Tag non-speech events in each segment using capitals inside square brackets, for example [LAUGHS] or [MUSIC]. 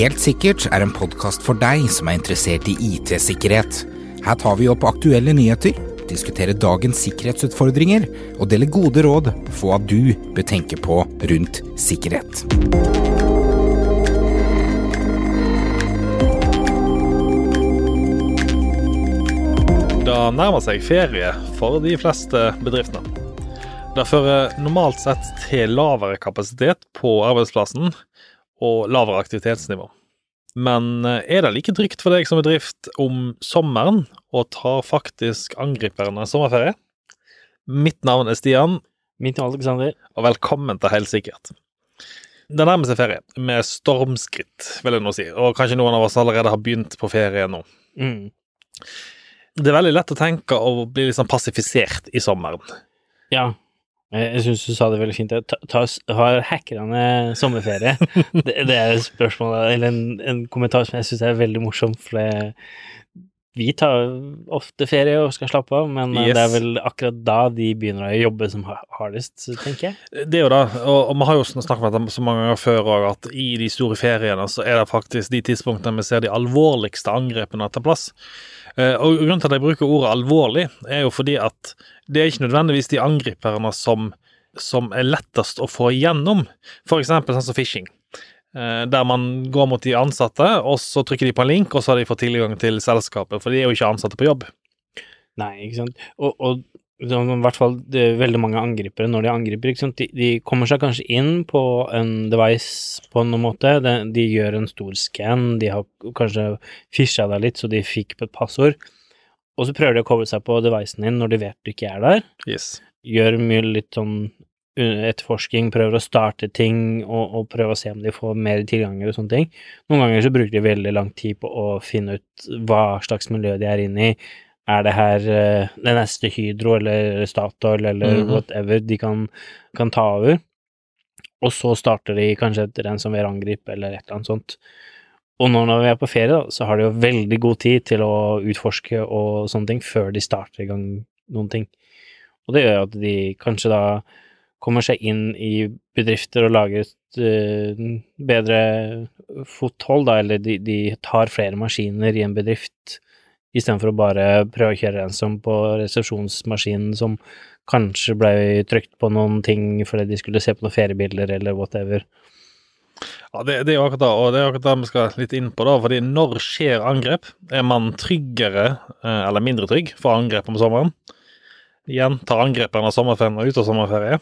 Helt sikkert er en podkast for deg som er interessert i IT-sikkerhet. Her tar vi opp aktuelle nyheter, diskuterer dagens sikkerhetsutfordringer og deler gode råd på hva du bør tenke på rundt sikkerhet. Det nærmer seg ferie for de fleste bedriftene. Det fører normalt sett til lavere kapasitet på arbeidsplassen og lavere aktivitetsnivå. Men eh, er det like trygt for deg som bedrift om sommeren, og tar faktisk angriperne sommerferie? Mitt navn er Stian, Mitt navn er Alexander. og velkommen til Helt sikkert. Det nærmer seg ferie, med stormskritt, vil jeg nå si, og kanskje noen av oss allerede har begynt på ferie nå. Mm. Det er veldig lett å tenke og bli sånn passifisert i sommeren. Ja, jeg, jeg syns du sa det veldig fint. Ta, ta, har hackerne sommerferie? [LAUGHS] det, det er et spørsmål, eller en, en kommentar som jeg syns er veldig morsom, for det, vi tar ofte ferie og skal slappe av, men eh, Yes. det er vel akkurat da de begynner å jobbe som hardest, tenker jeg. Det er jo det, og, og vi har jo snakket om dette så mange ganger før òg, at i de store feriene så er det faktisk de tidspunktene vi ser de alvorligste angrepene ta plass. Eh, og Grunnen til at jeg bruker ordet alvorlig, er jo fordi at det er ikke nødvendigvis de angriperne som, som er lettest å få igjennom, eksempel sånn som phishing. Eh, Der man går mot de ansatte, og så trykker de på en link, og så har de fått tilgang til selskapet, for de er jo ikke ansatte på jobb. Nei, ikke sant. Og, og i hvert fall det er veldig mange angripere, når de angriper, de, de kommer seg kanskje inn på en device på noen måte, de, de gjør en stor scan, de har kanskje fisha deg litt, så de fikk på et passord, og så prøver de å koble seg på devicen din når de vet du ikke er der, Yes. gjør mye litt sånn etterforsking, prøver å starte ting, og, og prøver å se om de får mer tilganger og sånne ting. Noen ganger så bruker de veldig lang tid på å finne ut hva slags miljø de er inne i, er det her eh, det neste Hydro eller Statoil eller Mhm. whatever de kan, kan ta over? Og så starter de kanskje et ransomware-angrip eller et eller annet sånt. Og nå når vi er på ferie, da, så har de jo veldig god tid til å utforske og sånne ting før de starter i gang noen ting. Og det gjør at de kanskje da kommer seg inn i bedrifter og lager et uh, bedre fothold, da, eller de, de tar flere maskiner i en bedrift istedenfor å bare prøve å kjøre ransom på resepsjonsmaskinen som kanskje ble trykt på noen ting fordi de skulle se på noen feriebilder eller whatever. Ja, det, det er akkurat det, og det er akkurat det vi skal litt inn på, da. fordi når skjer angrep? Er man tryggere eh, eller mindre trygg for angrep om sommeren? Igjen, tar angrepene av sommerferien og ut av sommerferie?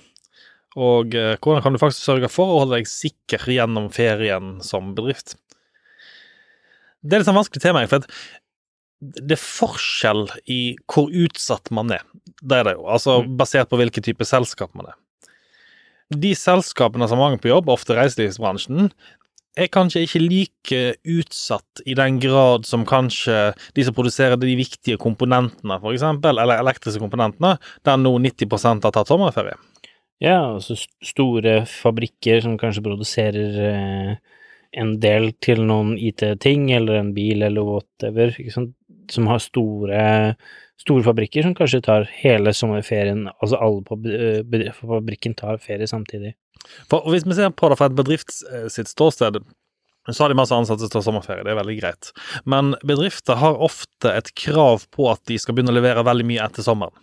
Og eh, hvordan kan du faktisk sørge for å holde deg sikker gjennom ferien som bedrift? Det er litt sånn vanskelig tema, for det er forskjell i hvor utsatt man er. Det er det jo, altså Mm. basert på hvilken type selskap man er de selskapene som mange på jobb, ofte reiselivsbransjen, er kanskje ikke like utsatt i den grad som kanskje de som produserer de viktige komponentene, for eksempel, eller elektriske komponentene, der nå 90% har tatt sommerferie. Ja, altså store fabrikker som kanskje produserer eh, en del til noen IT-ting, eller en bil, eller whatever, ikke sant, som har store, store fabrikker som kanskje tar hele sommerferien, altså alle på bedrift, bedri- fabrikken tar ferie samtidig. For Hvis vi ser på det fra et bedrifts eh, sitt ståsted, så har de masse ansatte tar sommerferie, det er veldig greit. Men bedrifter har ofte et krav på at de skal begynne å levere veldig mye etter sommeren.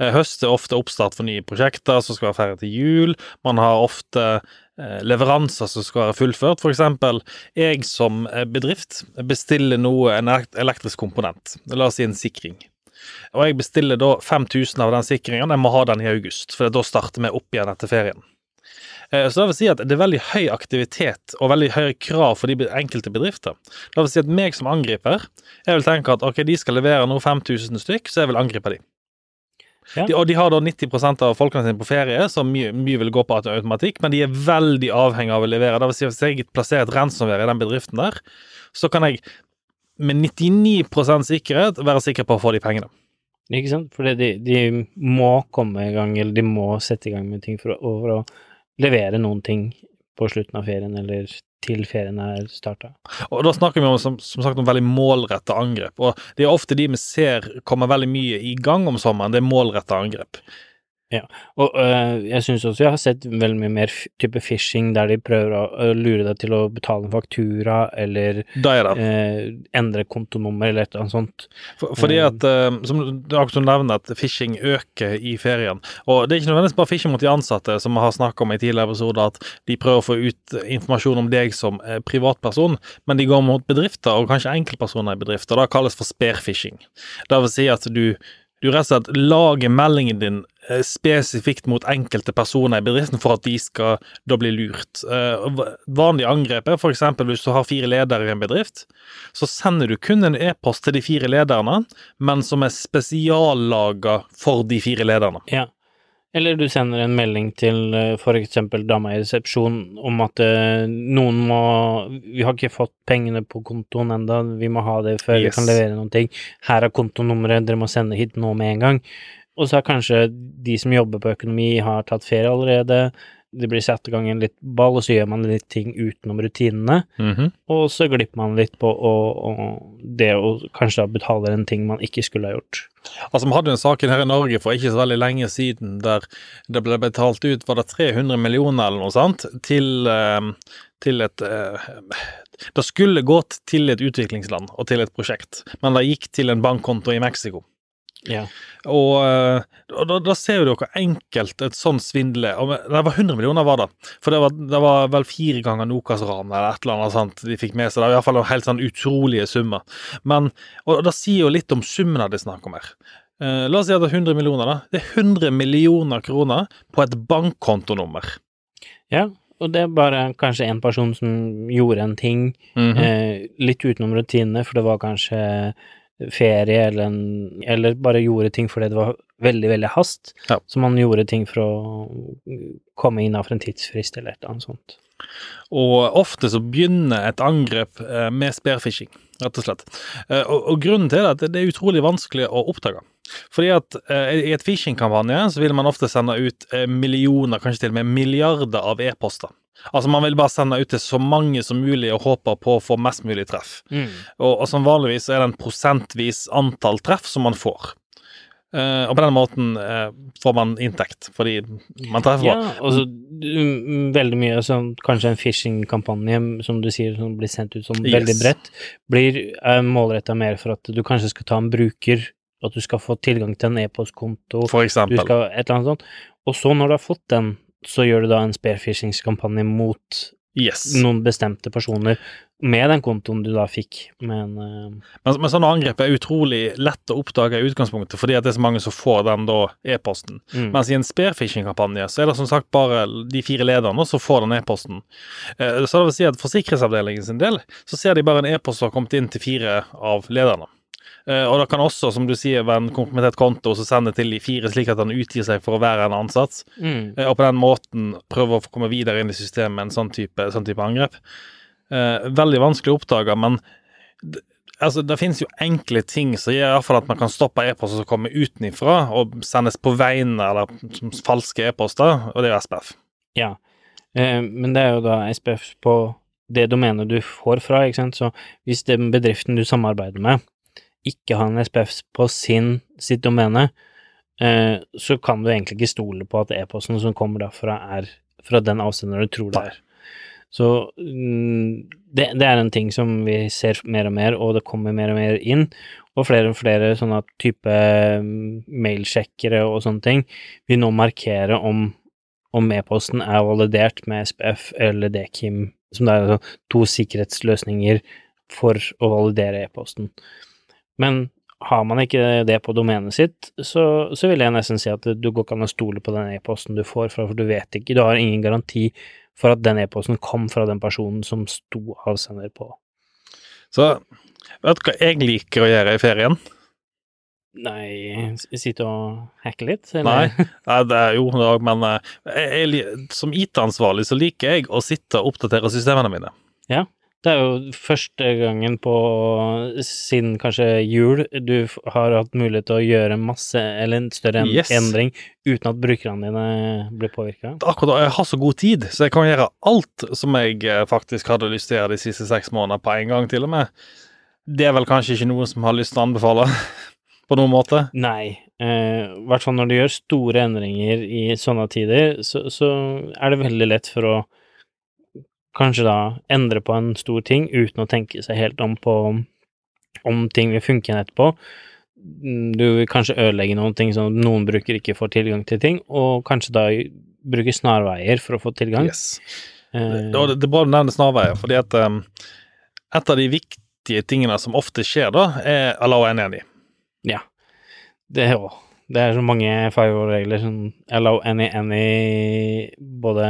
Eh, Høst er ofte oppstart for nye prosjekter som skal være ferdig til jul. Man har ofte eh, leveranser som skal være fullført. Eksempel, jeg som eh, bedrift bestiller noe, en elektrisk komponent, la oss si en sikring. Og jeg bestiller da 5000 av den sikringen, jeg må ha den i august, for da starter vi opp igjen etter ferien. Eh, Så det vil si at det er veldig høy aktivitet og veldig høye krav for de enkelte bedrifter. Det vil si at meg som angriper, jeg vil tenke at ok, de skal levere nå 5000 stykk, så jeg vil angripe de. Ja. De, og de har da 90% av folkene sine på ferie, så mye, mye vil gå på automatikk, men de er veldig avhengig av å levere. Det vil si hvis jeg plasserer et ransomware i den bedriften der, så kan jeg med 99% sikkerhet være sikker på å få de pengene. Ikke sant? For de, de må komme i gang, eller de må sette i gang med ting for å, for å levere noen ting på slutten av ferien, eller til ferien er starta. Og da snakker vi om, som, som sagt, om veldig målretta angrep. Og det er ofte de vi ser kommer veldig mye i gang om sommeren, det er målretta angrep. Og øh, jeg syns også jeg har sett veldig mye mer type phishing der de prøver å øh, lure deg til å betale en faktura, eller er eh, endre kontonummer, eller et eller annet sånt. For, fordi at, eh, som du akkurat nevner, at phishing øker i ferien. Og det er ikke nødvendigvis bare phishing mot de ansatte, som vi har snakket om i tidligere episoder, at de prøver å få ut informasjon om deg som privatperson, men de går mot bedrifter, og kanskje enkeltpersoner i bedrifter. Det kalles for spearfishing. Det vil si at du du rett og slett lager meldingen din spesifikt mot enkelte personer i bedriften for at de skal da bli lurt. Vanlig Vanlige angrep er f.eks. hvis du har fire ledere i en bedrift, så sender du kun en e-post til de fire lederne, men som er spesiallaga for de fire lederne. Ja. Eller du sender en melding til f.eks. for eksempel dama i resepsjon om at eh, noen må Vi har ikke fått pengene på kontoen enda, vi må ha det før vi kan levere noen ting. Her er kontonummeret, dere må sende hit nå med en gang. Og så har kanskje de som jobber på økonomi, har tatt ferie allerede. Det blir satt i gang en litt ball, og så gjør man litt ting utenom rutinene. Og så glipper man litt på å, å, det å kanskje da betale en ting man ikke skulle ha gjort. Altså, Vi hadde jo en sak her i Norge for ikke så veldig lenge siden der det ble betalt ut var det 300 millioner eller noe sånt til, eh, til et eh, Det skulle gått til et utviklingsland og til et prosjekt, men det gikk til en bankkonto i Mexico. Ja. Og, eh, og da, da ser du hvor enkelt et svindel er. Det var 100 millioner, var det. For det var, det var vel fire ganger Nokas-ranet eller et eller annet sånt de fikk med seg. Det var iallfall helt sånn utrolige summer. Men, og det sier jo litt om summen de snakker snakk om her. Eh, la oss si at det er 100 millioner, da. Det er 100 millioner kroner på et bankkontonummer. Ja, og det er bare kanskje en person som gjorde en ting Mhm. eh, litt utenom rutinene, for det var kanskje ferie eller, en, eller bare gjorde ting fordi det var veldig, veldig hast. Ja. Så man gjorde ting for å komme innafor en tidsfrist eller et eller annet sånt. Og ofte så begynner et angrep eh, med spearfishing, rett og slett. Eh, Og, og grunnen til det er at det er utrolig vanskelig å oppdage. Fordi at eh, i et phishing-kampanje så vil man ofte sende ut millioner, kanskje til og med milliarder av e-poster. Altså man vil bare sende ut til så mange som mulig og håper på å få mest mulig treff. Og, og som vanligvis er det en prosentvis antall treff som man får. Eh, og på den måten uh, får man inntekt, fordi man treffer Ja, og så mm, veldig mye sånn kanskje en phishing-kampanje, som du sier, som blir sendt ut sånn Yes. veldig bredt, blir uh, målretta mer for at du kanskje skal ta en bruker, at du skal få tilgang til en e-postkonto, for du eksempel. skal et eller annet sånt. Og så, når du har fått den, så gjør du da en spearfishing-kampanje mot Yes. noen bestemte personer med den kontoen du da fikk, men uh... Men, men sånne angrep er utrolig lett å oppdage i utgangspunktet, fordi at det er så mange som får den da e-posten. mm. Mens i en spearfishing-kampanje så er det som sagt bare de fire lederne som får den e-posten. Uh, Så det vil si at for sikkerhetsavdelingen sin del så ser de bare en e-post som har kommet inn til fire av lederne. Uh, Og det kan også, som du sier, være en kompromittert konto som sender til de fire, slik at han utgir seg for å være en ansatt. Mm. Og på den måten prøve å komme videre inn i systemet med en sånn type, sånn type angrep. Eh, veldig vanskelig å oppdage, men det, altså, det finnes jo enkle ting som gjør i hvert fall at man kan stoppe e-poster som kommer utenifra og sendes på vegne eller som falske e-poster, og det er jo SPF. Ja, eh, men det er jo da SPF på det domenet du får fra, ikke sant, så hvis den bedriften du samarbeider med ikke har en SPF på sin, sitt domene, eh, så kan du egentlig ikke stole på at e-posten som kommer derfra er fra den avsenderen du tror det er. Så mm, det, det er en ting som vi ser mer og mer, og det kommer mer og mer inn, og flere og flere sånne type mm, mailsjekkere og sånne ting vil nå markere om om e-posten er validert med SPF eller DKIM, som det er altså to sikkerhetsløsninger for å validere e-posten. Men har man ikke det på domenet sitt, så, så vil jeg nesten si at du går ikke an å stole på den e-posten du får for du vet ikke, du har ingen garanti for at den e-posten kom fra den personen som sto avsender på. Så vet du hva jeg liker å gjøre i ferien? Nei, sitte og hacke litt? Nei, [LAUGHS] Nei, det er jo det òg, men eh, jeg, jeg, som IT-ansvarlig så liker jeg å sitte og oppdatere systemene mine. Det er jo første gangen på siden kanskje jul du har hatt mulighet til å gjøre masse, eller en større en Yes. endring, uten at brukerne dine blir påvirka. Akkurat Jeg har så god tid, så jeg kan gjøre alt som jeg eh, faktisk hadde lyst til å gjøre de siste seks månedene på en gang, til og med. Det er vel kanskje ikke noe som har lyst til å anbefale [LAUGHS] på noen måte? Nei, eh, hvert fall når du gjør store endringer i sånne tider, så, så er det veldig lett for å kanskje da endre på en stor ting uten å tenke seg helt om på om ting vil funke igjen etterpå. Mm, Du vil kanskje ødelegge noen ting sånn noen bruker ikke får tilgang til ting, og kanskje da bruke snarveier for å få tilgang. Yes. Eh, det, det er bra du nevner snarveier, fordi at um, et av de viktige tingene som ofte skjer da, er allow and any. Ja. Det, å, det er så mange firewall-regler som allow any, any både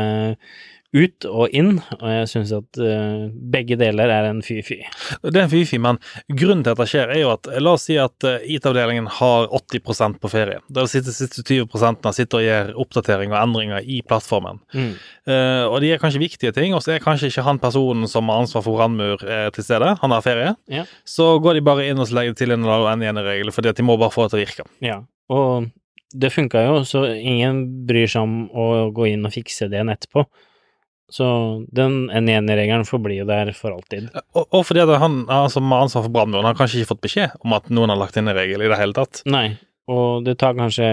ut og inn, og jeg syns at uh, begge deler er en fy-fy. Det er en fy-fy, men grunnen til at det skjer, er jo at la oss si at eh, IT-avdelingen har 80% på ferie. Sitter de siste 20 sitter og gjør oppdateringer og endringer i plattformen. Mm. Uh, og de er kanskje viktige ting, og så er kanskje ikke han personen som har ansvar for brannmur til stede. Han har ferie. Ja. Så går de bare inn og legger til en N1-regel, fordi at de må bare få det til å virke. Ja, og det funka jo, så ingen bryr seg om å gå inn og fikse det enn etterpå. Så den N1-regelen forblir jo der for alltid. Og, og fordi han, som har ansvar for brannmuren, har kanskje ikke fått beskjed om at noen har lagt inn en regel i det hele tatt. Nei, og det tar kanskje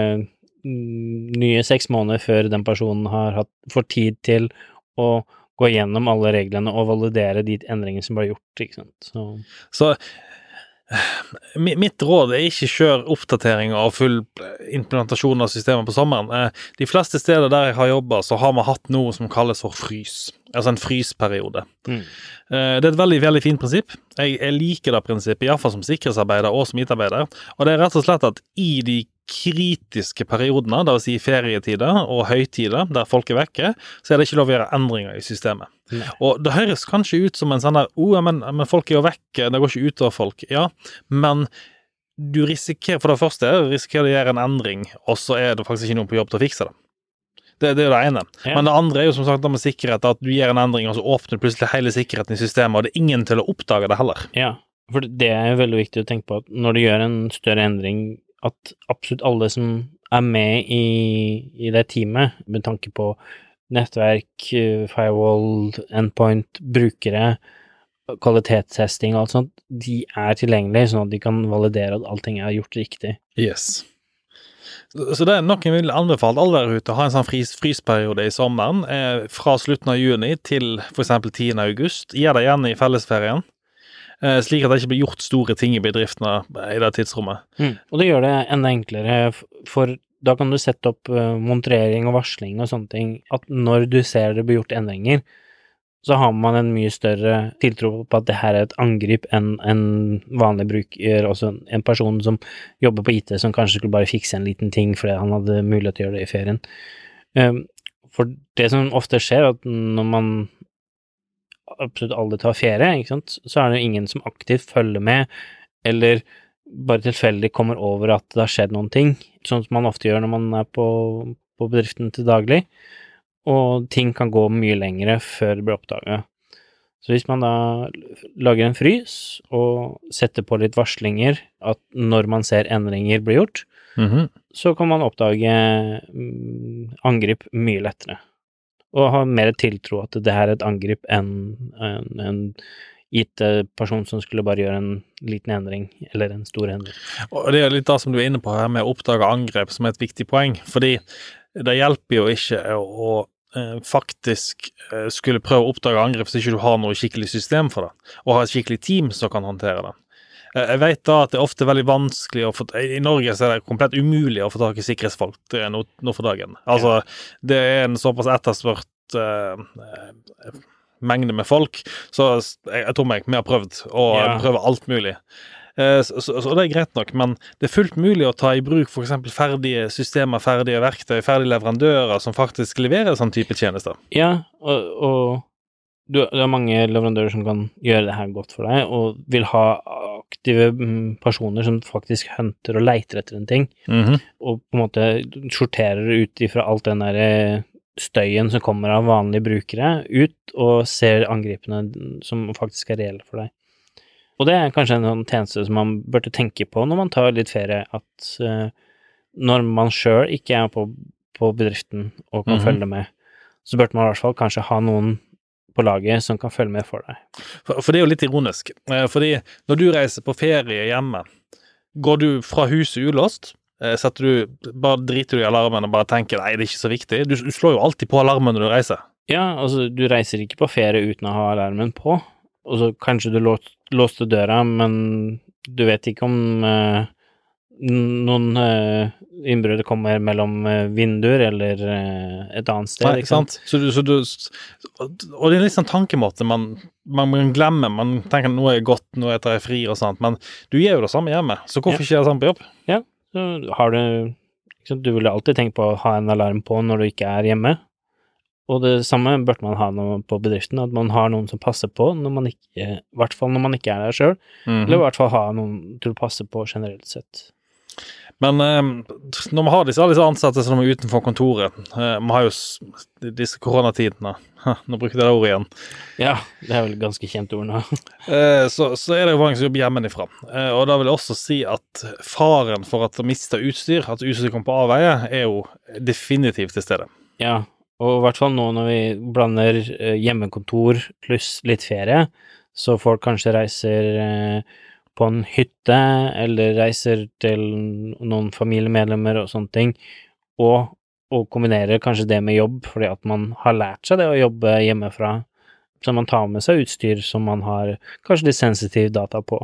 mm, nye seks måneder før den personen har hatt, får tid til å gå gjennom alle reglene og validere de endringene som ble gjort, ikke sant. Så Så mitt råd er ikke kjør oppdateringer og full implementasjon av systemet på sommeren. Eh, De fleste steder der jeg har jobba, så har vi hatt noe som kalles for frys. Altså en frysperiode. mm. Eh, Det er et veldig veldig fint prinsipp. Jeg, jeg liker det prinsippet, iallfall som sikkerhetsarbeider og som IT-arbeider. Og det er rett og slett at i de kritiske periodene, dvs. Si ferietider og høytider der folk er vekke, så er det ikke lov å gjøre endringer i systemet. Nei. Og det høres kanskje ut som en sånn der oh, men, men folk er jo vekke, det går ikke utover folk. Ja, men du risikerer for det første risikerer du å gjøre en endring, og så er det faktisk ikke noen på jobb til å fikse det. Det, det er jo det ene. Ja. Men det andre er jo som sagt det med sikkerhet, at du gjør en endring, og så åpner plutselig hele sikkerheten i systemet, og det er ingen til å oppdage det heller. Ja, for det er jo veldig viktig å tenke på at når du gjør en større endring, at absolutt alle som er med i, i det teamet, med tanke på nettverk, eh, firewall, endpoint, brukere, kvalitetstesting og alt sånt, de er tilgjengelige, sånn at de kan validere at allting er gjort riktig. Yes. Så det er nok en vil anbefale alle der ute å ha en sånn frys, frysperiode i sommeren, eh, fra slutten av juni til f.eks. 10. august. Gjør det gjerne i fellesferien, eh, slik at det ikke blir gjort store ting i bedriftene i det tidsrommet. Og det gjør det enda enklere, for da kan du sette opp montrering og varsling og sånne ting, at når du ser det blir gjort endringer, så har man en mye større tiltro på at det her er et angrip enn en vanlig bruker, altså en- person som jobber på IT, som kanskje skulle bare fikse en liten ting fordi han hadde mulighet til å gjøre det i ferien. Um, For det som ofte skjer, er at når man absolutt alle tar ferie, så er det ingen som aktivt følger med, eller bare tilfeldig kommer over at det har skjedd noen ting, sånn som man ofte gjør når man er på, på bedriften til daglig, og ting kan gå mye lengre før det blir oppdaga. Så hvis man da lager en frys og setter på litt varslinger at når man ser endringer bli gjort, Mhm. så kan man oppdage mm, angrip mye lettere. Og ha mer tiltro at det her er et angrip enn en, en IT-person som skulle bare gjøre en liten endring, eller en stor endring. Og det er litt det som du er inne på her med å oppdage angrep, som er et viktig poeng. Fordi det hjelper jo ikke å, eh, faktisk eh, skulle prøve å oppdage angrep hvis ikke du har noe skikkelig system for det, og har et skikkelig team som kan håndtere det. Eh, Jeg vet da at det er ofte veldig vanskelig å få I Norge så er det komplett umulig å få tak i sikkerhetsfolk det er nå, nå for dagen. Altså, det er en såpass etterspurt uh, eh, mengde med folk, så jeg, jeg tror meg, vi har prøvd, å Ja. prøve alt mulig. Eh, Så, så, så det er greit nok, men det er fullt mulig å ta i bruk f.eks. ferdige systemer, ferdige verktøy, ferdige leverandører som faktisk leverer sånn type tjenester. Ja, og, og du, det er mange leverandører som kan gjøre det her godt for deg, og vil ha aktive mm, personer som faktisk hunter og leiter etter en ting, Mhm. og på en måte sorterer ut ifra alt den der eh, støyen som kommer av vanlige brukere, ut og ser angripene som faktisk er reelle for deg. Og det er kanskje en sånn tjeneste som man burde tenke på når man tar litt ferie, at uh, når man sjøl ikke er på, på bedriften og kan Mhm. følge med, så burde man i hvert fall kanskje ha noen på laget som kan følge med for deg. For, for det er jo litt ironisk. Eh, Fordi når du reiser på ferie hjemme, går du fra huset ulåst, Setter du, bare driter du i alarmen og bare tenker nei, det er ikke så viktig. Du, du slår jo alltid på alarmen når du reiser. Ja, altså, du reiser ikke på ferie uten å ha alarmen på, og så kanskje du låst, låste døra, men du vet ikke om eh, noen uh, innbrudd kommer mellom eh, vinduer eller eh, et annet sted, Nei, ikke sant? Så du, så du, og det er en litt sånn tankemåte man, man, man glemmer. Man tenker nå er jeg godt, nå tar jeg fri og sånt, men du gjør jo det samme hjemme, så hvorfor Ja. ikke gjøre det samme på jobb? Så har du liksom, Du ville alltid tenkt på å ha en alarm på når du ikke er hjemme. Og det samme burde man ha noe på bedriften, at man har noen som passer på når man ikke I hvert fall når man ikke er der sjøl, Mhm. eller i hvert fall ha noen til å passe på generelt sett. Men eh, når vi har disse, alle disse ansatte som er utenfor kontoret eh, Vi har jo disse koronatidene Nå bruker jeg det ordet igjen. Ja, det er vel ganske kjent ord nå. [LAUGHS] Eh, så, så er det jo mange som jobber hjemmefra. Eh, og da vil jeg også si at faren for at å miste utstyr, at utstyr kommer på avveie, er jo definitivt til stede. Ja, og i hvert fall nå når vi blander eh, hjemmekontor pluss litt ferie, så folk kanskje reiser eh, på en hytte, eller reiser til noen familiemedlemmer og sånne ting, og, og kombinerer kanskje det med jobb, fordi at man har lært seg det å jobbe hjemmefra, så man tar med seg utstyr som man har kanskje litt sensitiv data på.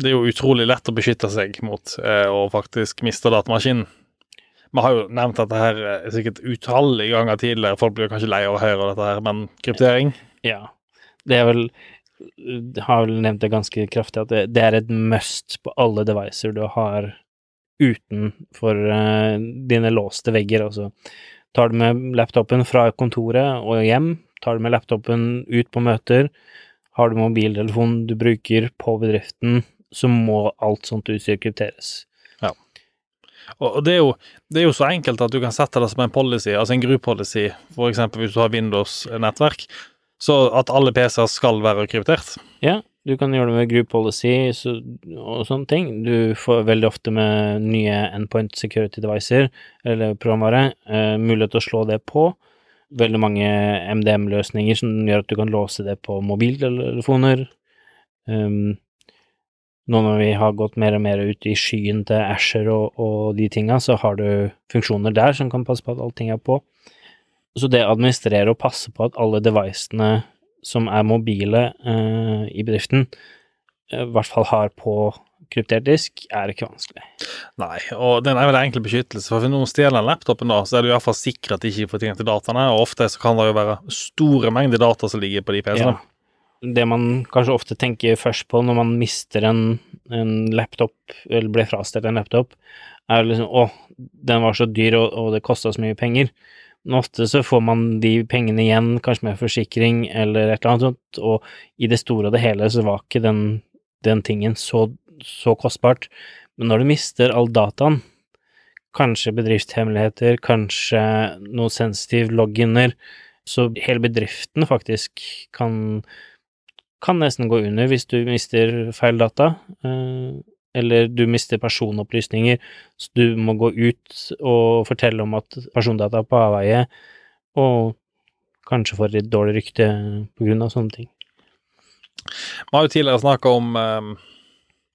Det er jo utrolig lett å beskytte seg mot eh, å faktisk miste datamaskinen. Vi har jo nevnt dette her er sikkert utallige ganger tidligere, folk blir kanskje lei av å høre dette her, men kryptering Ja, det er vel har vel nevnt det ganske kraftig, at det, det er et must på alle devices du har utenfor uh, dine låste vegger. Altså, tar du med laptopen fra kontoret og hjem, tar du med laptopen ut på møter, har du mobiltelefonen du bruker på bedriften, så må alt sånt utstyr krypteres. Ja. og det er, jo, det er jo så enkelt at du kan sette det som en policy, altså en group-policy, for eksempel hvis du har Windows-nettverk, så at alle PC-er skal være kryptert. Ja, du kan gjøre det med group policy så, og sånne ting. Du får veldig ofte med nye endpoint security devices, eller programvare, eh, mulighet til å slå det på. Veldig mange MDM-løsninger som gjør at du kan låse det på mobiltelefoner. Um, nå når vi har gått mer og mer ut i skyen til Asher og, og de tinga, så har du funksjoner der som kan passe på at allting er på. Så det å administrere og passe på at alle devicene som er mobile eh, i bedriften, eh, i hvert fall har på kryptert disk, er ikke vanskelig. Nei, og den er vel enkel beskyttelse, for hvis noen stjeler laptopen da, så er du i hvert fall sikker at de ikke får tilgang til dataene, og ofte så kan det jo være store mengder data som ligger på de PC-ene. Ja. Det man kanskje ofte tenker først på når man mister en, en laptop, eller blir frastjålet en laptop, er liksom å, den var så dyr og, og det kosta så mye penger. Men ofte så får man de pengene igjen, kanskje med forsikring eller et eller annet sånt, og i det store og det hele så var ikke den, den tingen så, så kostbart. Men når du mister all dataen, kanskje bedriftshemmeligheter, kanskje noe sensitiv loginer, så hele bedriften faktisk kan, kan nesten gå under hvis du mister feil data, eh, eller du mister personopplysninger, så du må gå ut og fortelle om at persondata er på avveie, og kanskje får litt dårlig rykte på grunn av sånne ting. Vi har jo tidligere snakka om, um,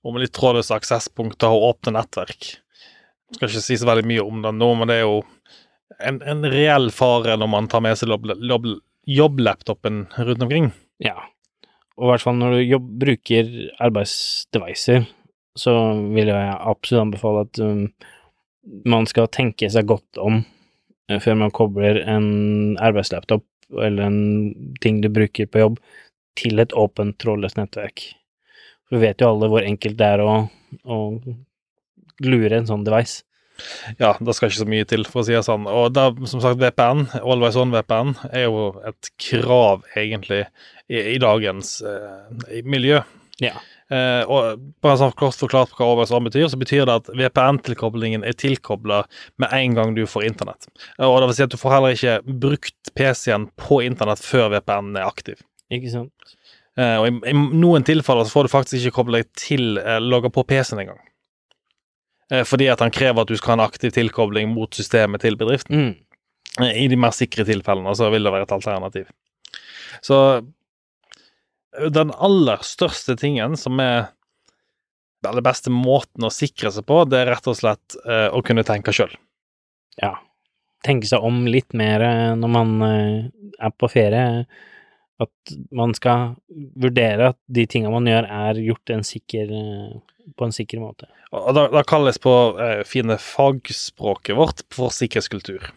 om litt trådløse aksesspunkter og åpne nettverk. Jeg skal ikke si så veldig mye om det nå, men det er jo en, en reell fare når man tar med seg jobb- jobb- jobblaptopen rundt omkring. Ja, og i hvert fall når du jobb, bruker arbeidsdevicer, så vil jeg absolutt anbefale at um, man skal tenke seg godt om eh, før man kobler en arbeidslaptop eller en ting du bruker på jobb, til et åpent, trådløst nettverk. For vi vet jo alle hvor enkelt det er å, å lure en sånn device. Ja, det skal ikke så mye til, for å si det sånn. Og da, som sagt, VPN, Always On VPN, er jo et krav, egentlig, i, i dagens eh, miljø. Ja. Eh, og bare sånn kort forklart hva Always betyr, så betyr det at VPN-tilkoblingen er tilkobla med en gang du får internett. Eh, Og det vil si at du får heller ikke brukt PC-en på internett før VPN er aktiv. Ikke sant? Eh, og i, i noen tilfeller så får du faktisk ikke koble deg til eh, logge på PC-en engang. Eh, fordi at han krever at du skal ha en aktiv tilkobling mot systemet til bedriften. Mm. I de mer sikre tilfellene så vil det være et alternativ. Så den aller største tingen som er eller beste måten å sikre seg på, det er rett og slett eh, å kunne tenke sjøl. Ja. Tenke seg om litt mer eh, når man eh, er på ferie. At man skal vurdere at de tinga man gjør, er gjort en sikker, eh, på en sikker måte. Og da, da kalles på eh, fine fagspråket vårt for sikkerhetskultur.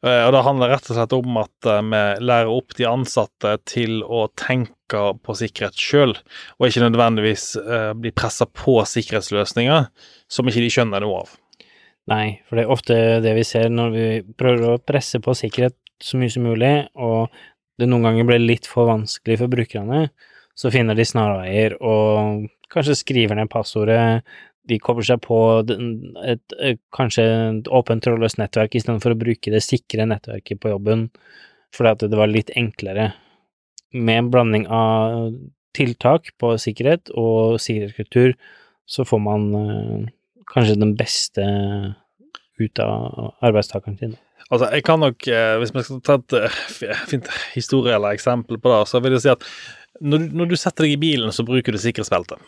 Og det handler rett og slett om at vi lærer opp de ansatte til å tenke på sikkerhet sjøl, og ikke nødvendigvis eh, bli pressa på sikkerhetsløsninger som ikke de skjønner noe av. Nei, for det er ofte det vi ser når vi prøver å presse på sikkerhet så mye som mulig, og det noen ganger blir litt for vanskelig for brukerne, så finner de snarveier og kanskje skriver ned passordet. De kobler seg på et, et, kanskje et åpent trådløst nettverk istedenfor å bruke det sikre nettverket på jobben, fordi at det var litt enklere. Med en blanding av tiltak på sikkerhet og sikkerhetskultur, så får man eh, kanskje den beste ut av arbeidstakeren sin. Altså, jeg kan nok, eh, Hvis vi skal ta et eh, fint historie eller eksempel på det, så vil jeg si at når, du- når du setter deg i bilen, så bruker du sikkerhetsbelte.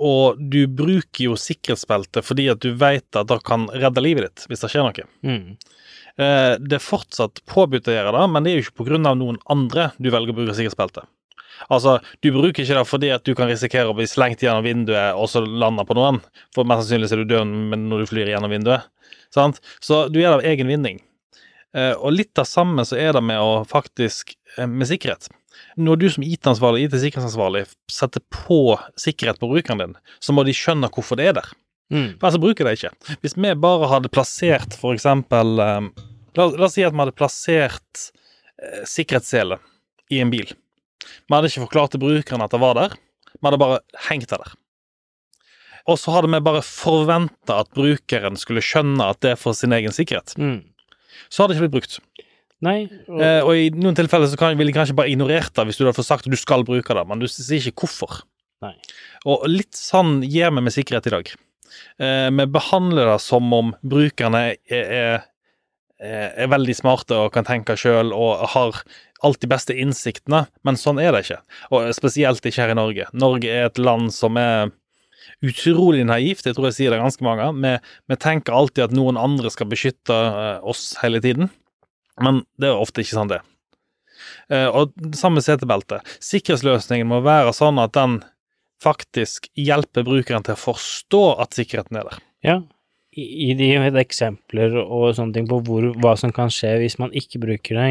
Og du bruker jo sikkerhetsbelte fordi at du vet at det kan redde livet ditt hvis det skjer noe. Mm. Eh, Det er fortsatt påbudt å gjøre det, men det er jo ikke av noen andre du velger å bruke sikkerhetsbelte. Altså, du bruker ikke det fordi at du kan risikere å bli slengt gjennom vinduet og så lande på noen, for mest sannsynlig er du død når du flyr gjennom vinduet. Sant? Så du gjør det av egen vinning. Eh, Og litt av samme så er det med å faktisk eh, med sikkerhet. Når du som IT-ansvarlig, IT-sikkerhetsansvarlig setter på sikkerhet på brukeren din, så må de skjønne hvorfor det er der. Mm. Men så bruker de ikke. Hvis vi bare hadde plassert for eksempel um, la, la oss si at vi hadde plassert uh, sikkerhetssele i en bil. Vi hadde ikke forklart til brukeren at det var der, vi hadde bare hengt det der. Og så hadde vi bare forventa at brukeren skulle skjønne at det er for sin egen sikkerhet. Mm. Så hadde det ikke blitt brukt. Nei, og, Eh, og i noen tilfeller så kan, ville de kanskje bare ignorert det hvis du hadde fått sagt at du skal bruke det, men du sier ikke hvorfor. Nei. Og litt sånn gjør vi med sikkerhet i dag. Eh, vi behandler det som om brukerne er, er, er veldig smarte og kan tenke sjøl og har alt de beste innsiktene, men sånn er det ikke. Og spesielt ikke her i Norge. Norge er et land som er utrolig naivt, jeg tror jeg sier det ganske mange ganger. Vi, vi tenker alltid at noen andre skal beskytte eh, oss hele tiden, men det er ofte ikke sånn det. Eh, og det samme setebeltet setebelte. Sikkerhetsløsningen må være sånn at den faktisk hjelper brukeren til å forstå at sikkerheten er der. ja, i, de eksempler og sånne ting på hvor, hva som kan skje hvis man ikke bruker det.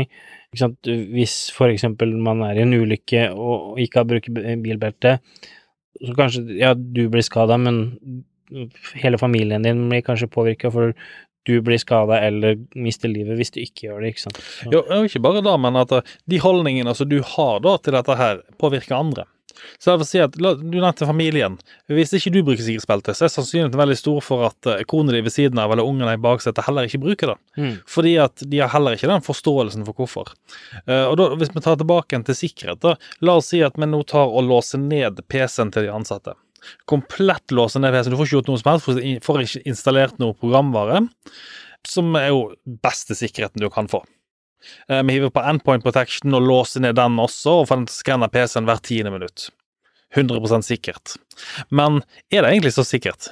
Ikke sant? Hvis for eksempel man er i en ulykke og ikke har brukt bilbelte, så kanskje ja, du blir skada, men hele familien din blir kanskje påvirka, for du blir skada eller mister livet hvis du ikke gjør det, ikke sant. Så, Jo, ikke bare da, men at de holdningene som du har da til dette her, påvirker andre. Så jeg vil si at, la- Du nevnte familien. Hvis ikke du bruker sikkerhetsbelte, så er sannsynligheten veldig stor for at eh, kona di ved siden av eller ungene i baksetet heller ikke bruker det. mm, Fordi at de har heller ikke den forståelsen for hvorfor. Eh, og da, Hvis vi tar tilbake til sikkerhet, da, la oss si at vi nå tar og låser ned PC-en til de ansatte. Komplett låser ned PC-en. Du får ikke gjort noe som helst, får ikke installert noe programvare, som er jo beste sikkerheten du kan få. Eh, Vi hiver på endpoint protection og låser ned den også, og får den til å skanne PC-en hvert tiende minutt. 100% sikkert. Men er det egentlig så sikkert?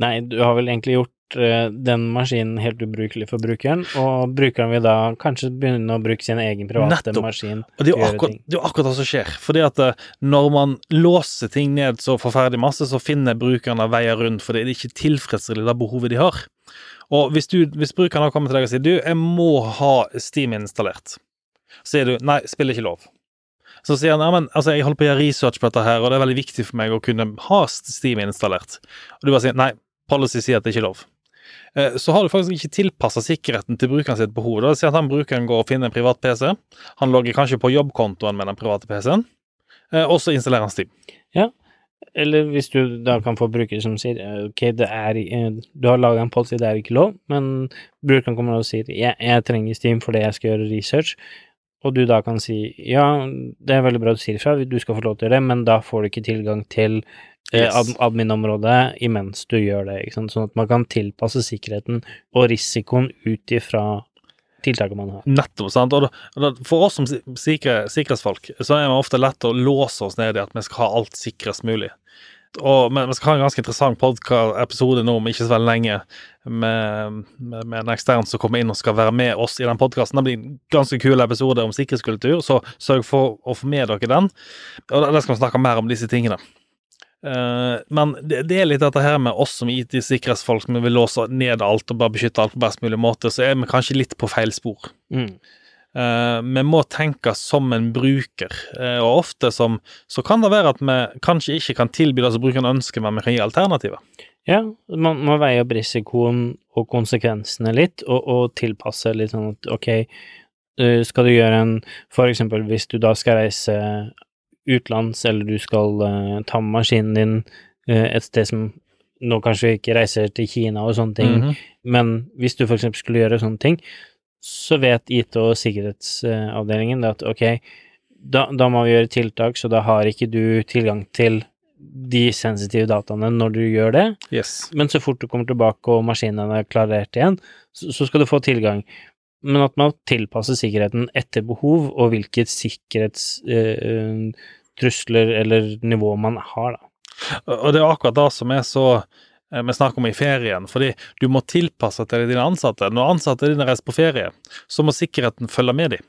Nei, du har vel egentlig gjort eh, den maskinen helt ubrukelig for brukeren, og brukeren vil da kanskje begynne å bruke sin egen private Nettopp. maskin Og det er akkurat, det er jo akkurat det som skjer. Fordi at eh, når man låser ting ned så forferdelig masse, så finner brukerne veier rundt fordi det er ikke tilfredsstiller det behovet de har. Og hvis, du, hvis brukeren har kommet til deg og sier du, jeg må ha Steam installert, så sier du nei, spiller ikke lov. Så sier han ja, men altså, jeg holder på å gjøre research på dette her, og det er veldig viktig for meg å kunne ha Steam installert. Og du bare sier nei, policy sier at det ikke er lov. Eh, Så har du faktisk ikke tilpassa sikkerheten til brukeren sitt behov. Da sier at han brukeren går og finner en privat PC. Han logger kanskje på jobbkontoen med den private PC-en, eh, og så installerer han Steam. Eller hvis du da kan få brukere som sier ok, det er eh, Du har laga en policy, det er ikke lov, men brukeren kommer og sier jeg, jeg trenger Steam fordi jeg skal gjøre research, og du da kan si ja, det er veldig bra du sier ifra, du skal få lov til å gjøre det, men da får du ikke tilgang til eh, Yes. ad, admin-området imens du gjør det, ikke sant, sånn at man kan tilpasse sikkerheten og risikoen ut ifra tiltaket man har. Nettopp. sant? Og for oss som sikre, sikkerhetsfolk så er det ofte lett å låse oss ned i at vi skal ha alt sikrest mulig. Og, vi skal ha en ganske interessant podcast-episode nå om ikke så veldig lenge, med, med, med en ekstern som kommer inn og skal være med oss i den podkasten. Det blir en ganske kul episode om sikkerhetskultur, så sørg for å få med dere den. Og Der skal vi snakke mer om disse tingene. Uh, men det, det, er litt dette her med oss som IT-sikkerhetsfolk som vil låse ned alt og bare beskytte alt på best mulig måte, så er vi kanskje litt på feil spor. Mm. Uh, vi må tenke som en bruker, uh, og ofte som, så kan det være at vi kanskje ikke kan tilby det som brukeren ønsker, men vi kan gi alternativer. Ja, man må veie opp risikoen og konsekvensene litt, og, og tilpasse litt sånn at ok, skal du gjøre en For eksempel hvis du da skal reise utenlands, eller du skal uh, ta med maskinen din uh, et sted som nå kanskje ikke reiser til Kina og sånne ting, Mm -hmm. men hvis du eksempel skulle gjøre sånne ting, så vet IT- og sikkerhetsavdelingen at ok, da, da, må vi gjøre tiltak, så da har ikke du tilgang til de sensitive dataene når du gjør det, yes. men så fort du kommer tilbake og maskinen er klarert igjen, så, så skal du få tilgang men at man tilpasser sikkerheten etter behov, og hvilket sikkerhetstrusler eh, eller nivå man har, da. Og det er akkurat det som er så eh, vi snakker om i ferien, fordi du må tilpasse til dine ansatte. Når ansatte dine reiser på ferie, så må sikkerheten følge med dem.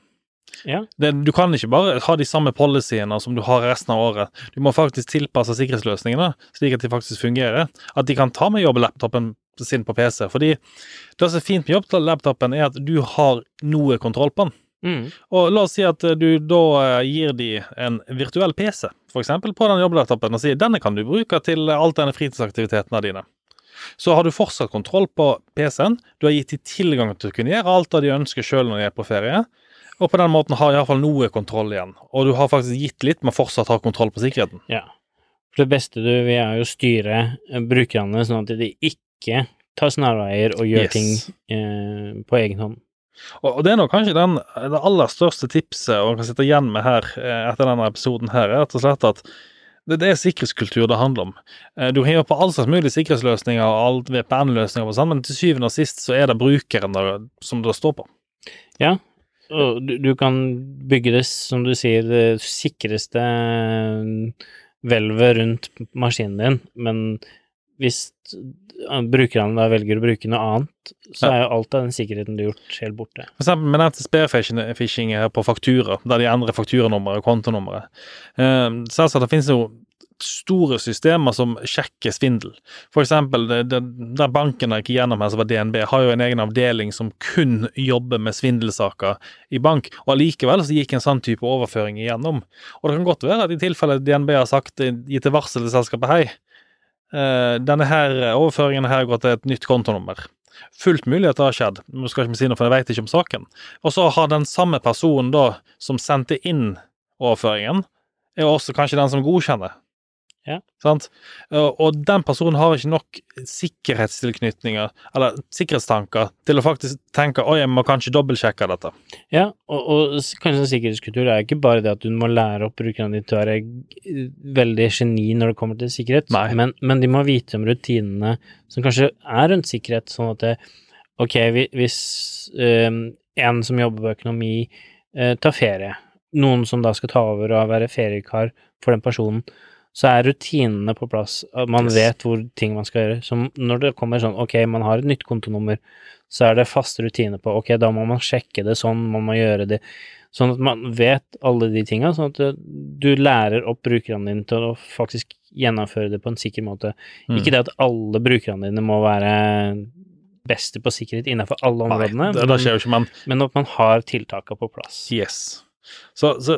Ja. Det, du kan ikke bare ha de samme policyene som du har resten av året. Du må faktisk tilpasse sikkerhetsløsningene slik at de faktisk fungerer. At de kan ta med jobblaptopen sin på PC. Fordi det som er fint med jobblaptopen, er at du har noe kontroll på den. Mm. Og la oss si at du da eh, gir de en virtuell PC, eksempel på den jobblaptopen, og sier denne kan du bruke til alt denne fritidsaktivitetene dine. Så har du fortsatt kontroll på PC-en, du har gitt de tilgang til å kunne gjøre alt det de ønsker sjøl når de er på ferie, og på den måten har iallfall noe kontroll igjen. Og du har faktisk gitt litt, men fortsatt har kontroll på sikkerheten. Ja. For det beste du vil, er jo å styre eh, brukerne sånn at de ikke tar snarveier og gjør Yes. ting eh, på egen hånd. Og, og det er nok kanskje den, det aller største tipset og kan sitte igjen med her eh, etter denne episoden her, er rett og slett at det, det er sikkerhetskultur det handler om. Eh, Du hiver på all slags mulige sikkerhetsløsninger og alt VPN-løsninger sånn, men til syvende og sist så er det brukeren der, som det står på. Ja, og du, du kan bygge det, som du sier, det sikreste eh, hvelvet rundt maskinen din, men hvis eh, brukerne da velger å bruke noe annet, så er jo alt av den sikkerheten du har gjort, helt borte. For eksempel med nevnte spearfishing på faktura, der de endrer fakturanummeret og kontonummeret. Eh, Selvsagt det finnes jo store systemer som sjekker svindel. For eksempel det, der banken jeg gikk gjennom her, som var DNB, har jo en egen avdeling som kun jobber med svindelsaker i bank, og allikevel så gikk en sånn type overføring igjennom. Og det kan godt være at i tilfelle DNB har sagt, gitt et varsel til selskapet, hei, eh, denne her overføringen her går til et nytt kontonummer. Fullt mulig at det har skjedd, nå skal ikke vi si noe, for jeg vet ikke om saken. Og så har den samme personen da, som sendte inn overføringen, er også kanskje den som godkjenner. Ja. Og den personen har ikke nok sikkerhetstilknytninger, eller sikkerhetstanker, til å faktisk tenke oi, jeg må kanskje dobbeltsjekke dette. Ja, og, og kanskje en sikkerhetskultur er ikke bare det at du må lære opp brukerne dine til å være veldig geni når det kommer til sikkerhet, men, men de må vite om rutinene som kanskje er rundt sikkerhet, sånn at det, ok, hvis um, en som jobber på økonomi uh, tar ferie, noen som da skal ta over og være feriekar for den personen, så er rutinene på plass, man Yes. vet hvor ting man skal gjøre. Så når det kommer sånn, ok, man har et nytt kontonummer, så er det faste rutiner på ok, da må man sjekke det sånn, man må gjøre det sånn at man vet alle de tinga, sånn at eh, du lærer opp brukerne dine til å faktisk gjennomføre det på en sikker måte. Mm. Ikke det at alle brukerne dine må være beste på sikkerhet innenfor alle Nei, områdene, det, det jo ikke, men men at man har tiltakene på plass. Yes. Så, så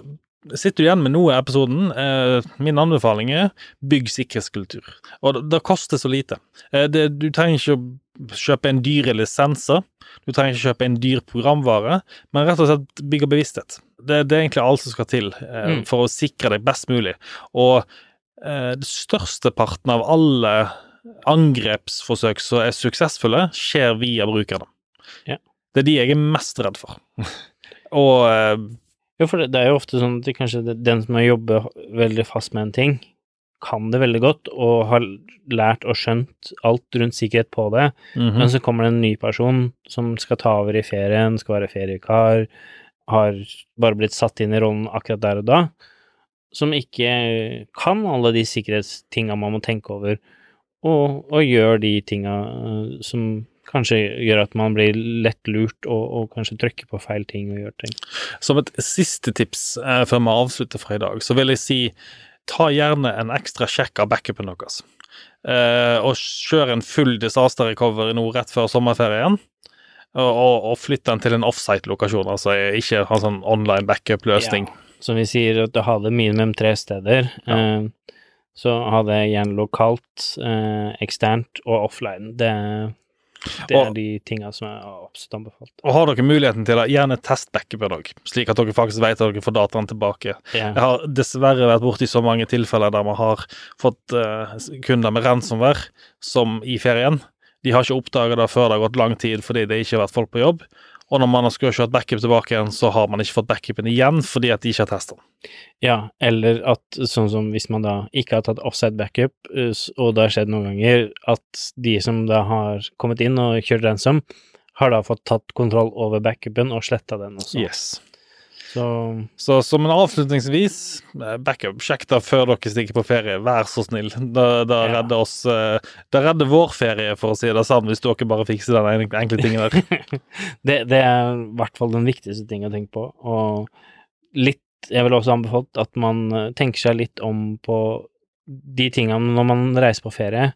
sitter du igjen med noe i episoden. Eh, min anbefaling er bygg sikkerhetskultur. Og det, det koster så lite. Eh, det, du trenger ikke å kjøpe en dyre lisenser. Du trenger ikke kjøpe en dyr programvare, men rett og slett bygge bevissthet. Det, det er egentlig alt som skal til eh, Mm. for å sikre deg best mulig. Og det største parten av alle angrepsforsøk som er suksessfulle, skjer via brukerne. Ja. Det er de jeg er mest redd for. [LAUGHS] Og Jo, for det, det er jo ofte sånn at det, kanskje det, den som har jobbet veldig fast med en ting, kan det veldig godt og har lært og skjønt alt rundt sikkerhet på det, mhm. men så kommer det en ny person som skal ta over i ferien, skal være feriekar, har bare blitt satt inn i rollen akkurat der og da, som ikke kan alle de sikkerhetstinga man må tenke over, og, og gjør de tinga eh, som kanskje gjør at man blir lett lurt og, og kanskje trykker på feil ting og gjør ting. Som et siste tips eh, før vi avslutter for i dag, så vil jeg si ta gjerne en ekstra sjekk av backupen deres. Eh, og kjør en full disaster recovery nå rett før sommerferien. Og, og, flytt den til en offsite-lokasjon, altså ikke ha sånn online backup-løsning. Som vi sier, at du har det minimum tre steder. Eh, så ha det gjerne lokalt, eh, eksternt og offline. Det, det er Og- de tingene som er absolutt anbefalt. Og har dere muligheten til å gjerne test på òg, slik at dere faktisk vet at dere får dataen tilbake. Yeah. Jeg har dessverre vært borti så mange tilfeller der man har fått uh, kunder med ransomware som i ferien. De har ikke oppdaga det før det har gått lang tid fordi det ikke har vært folk på jobb. Og når man skal kjørt backup tilbake igjen, så har man ikke fått backupen igjen fordi at de ikke har testa den. Ja, eller at sånn som hvis man da ikke har tatt offside backup, eh, og det har skjedd noen ganger, at de som da har kommet inn og kjørt ransom, har da fått tatt kontroll over backupen og sletta den også. Yes. Så Så som en avslutningsvis, eh, backup, sjekk det før dere stikker på ferie, vær så snill. Det, det Ja. redder oss eh, Det redder vår ferie, for å si det sånn, hvis dere bare fikser den enkle tingen der. [LAUGHS] det, det er i hvert fall den viktigste ting å tenke på. Og litt Jeg vil også anbefale at man eh, tenker seg litt om på de tingene når man reiser på ferie.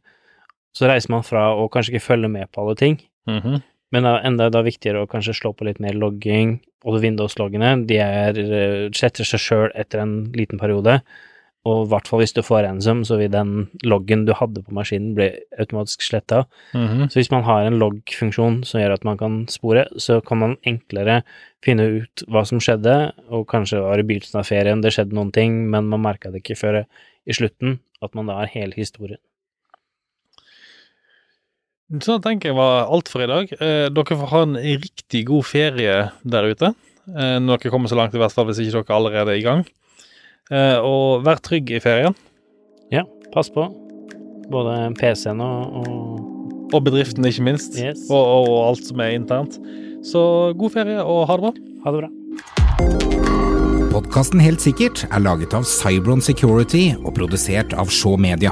Så reiser man fra å kanskje ikke følge med på alle ting, Mhm. Men er enda da viktigere å kanskje slå på litt mer logging. Og Windows-loggene, de er, eh, sletter seg sjøl etter en liten periode. Og i hvert fall hvis du får ransom, så vil den loggen du hadde på maskinen, bli automatisk sletta. Mhm. Så hvis man har en log-funksjon som gjør at man kan spore, så kan man enklere finne ut hva som skjedde, og kanskje var i begynnelsen av ferien det skjedde noen ting, men man merka det ikke før i slutten, at man da har hele historien. Så tenker jeg var alt for i dag. Eh, dere får ha en riktig god ferie der ute. Eh, når dere kommer så langt, i hvert fall hvis ikke dere allerede er i gang. Eh, og vær trygg i ferien. Ja, pass på. Både PC-en og, og Og bedriften, ikke minst. Yes. Og, og, og alt som er internt. Så god ferie, og ha det bra. ha det bra. Podkasten Helt sikkert er laget av Cybron Security og produsert av Shaw Media.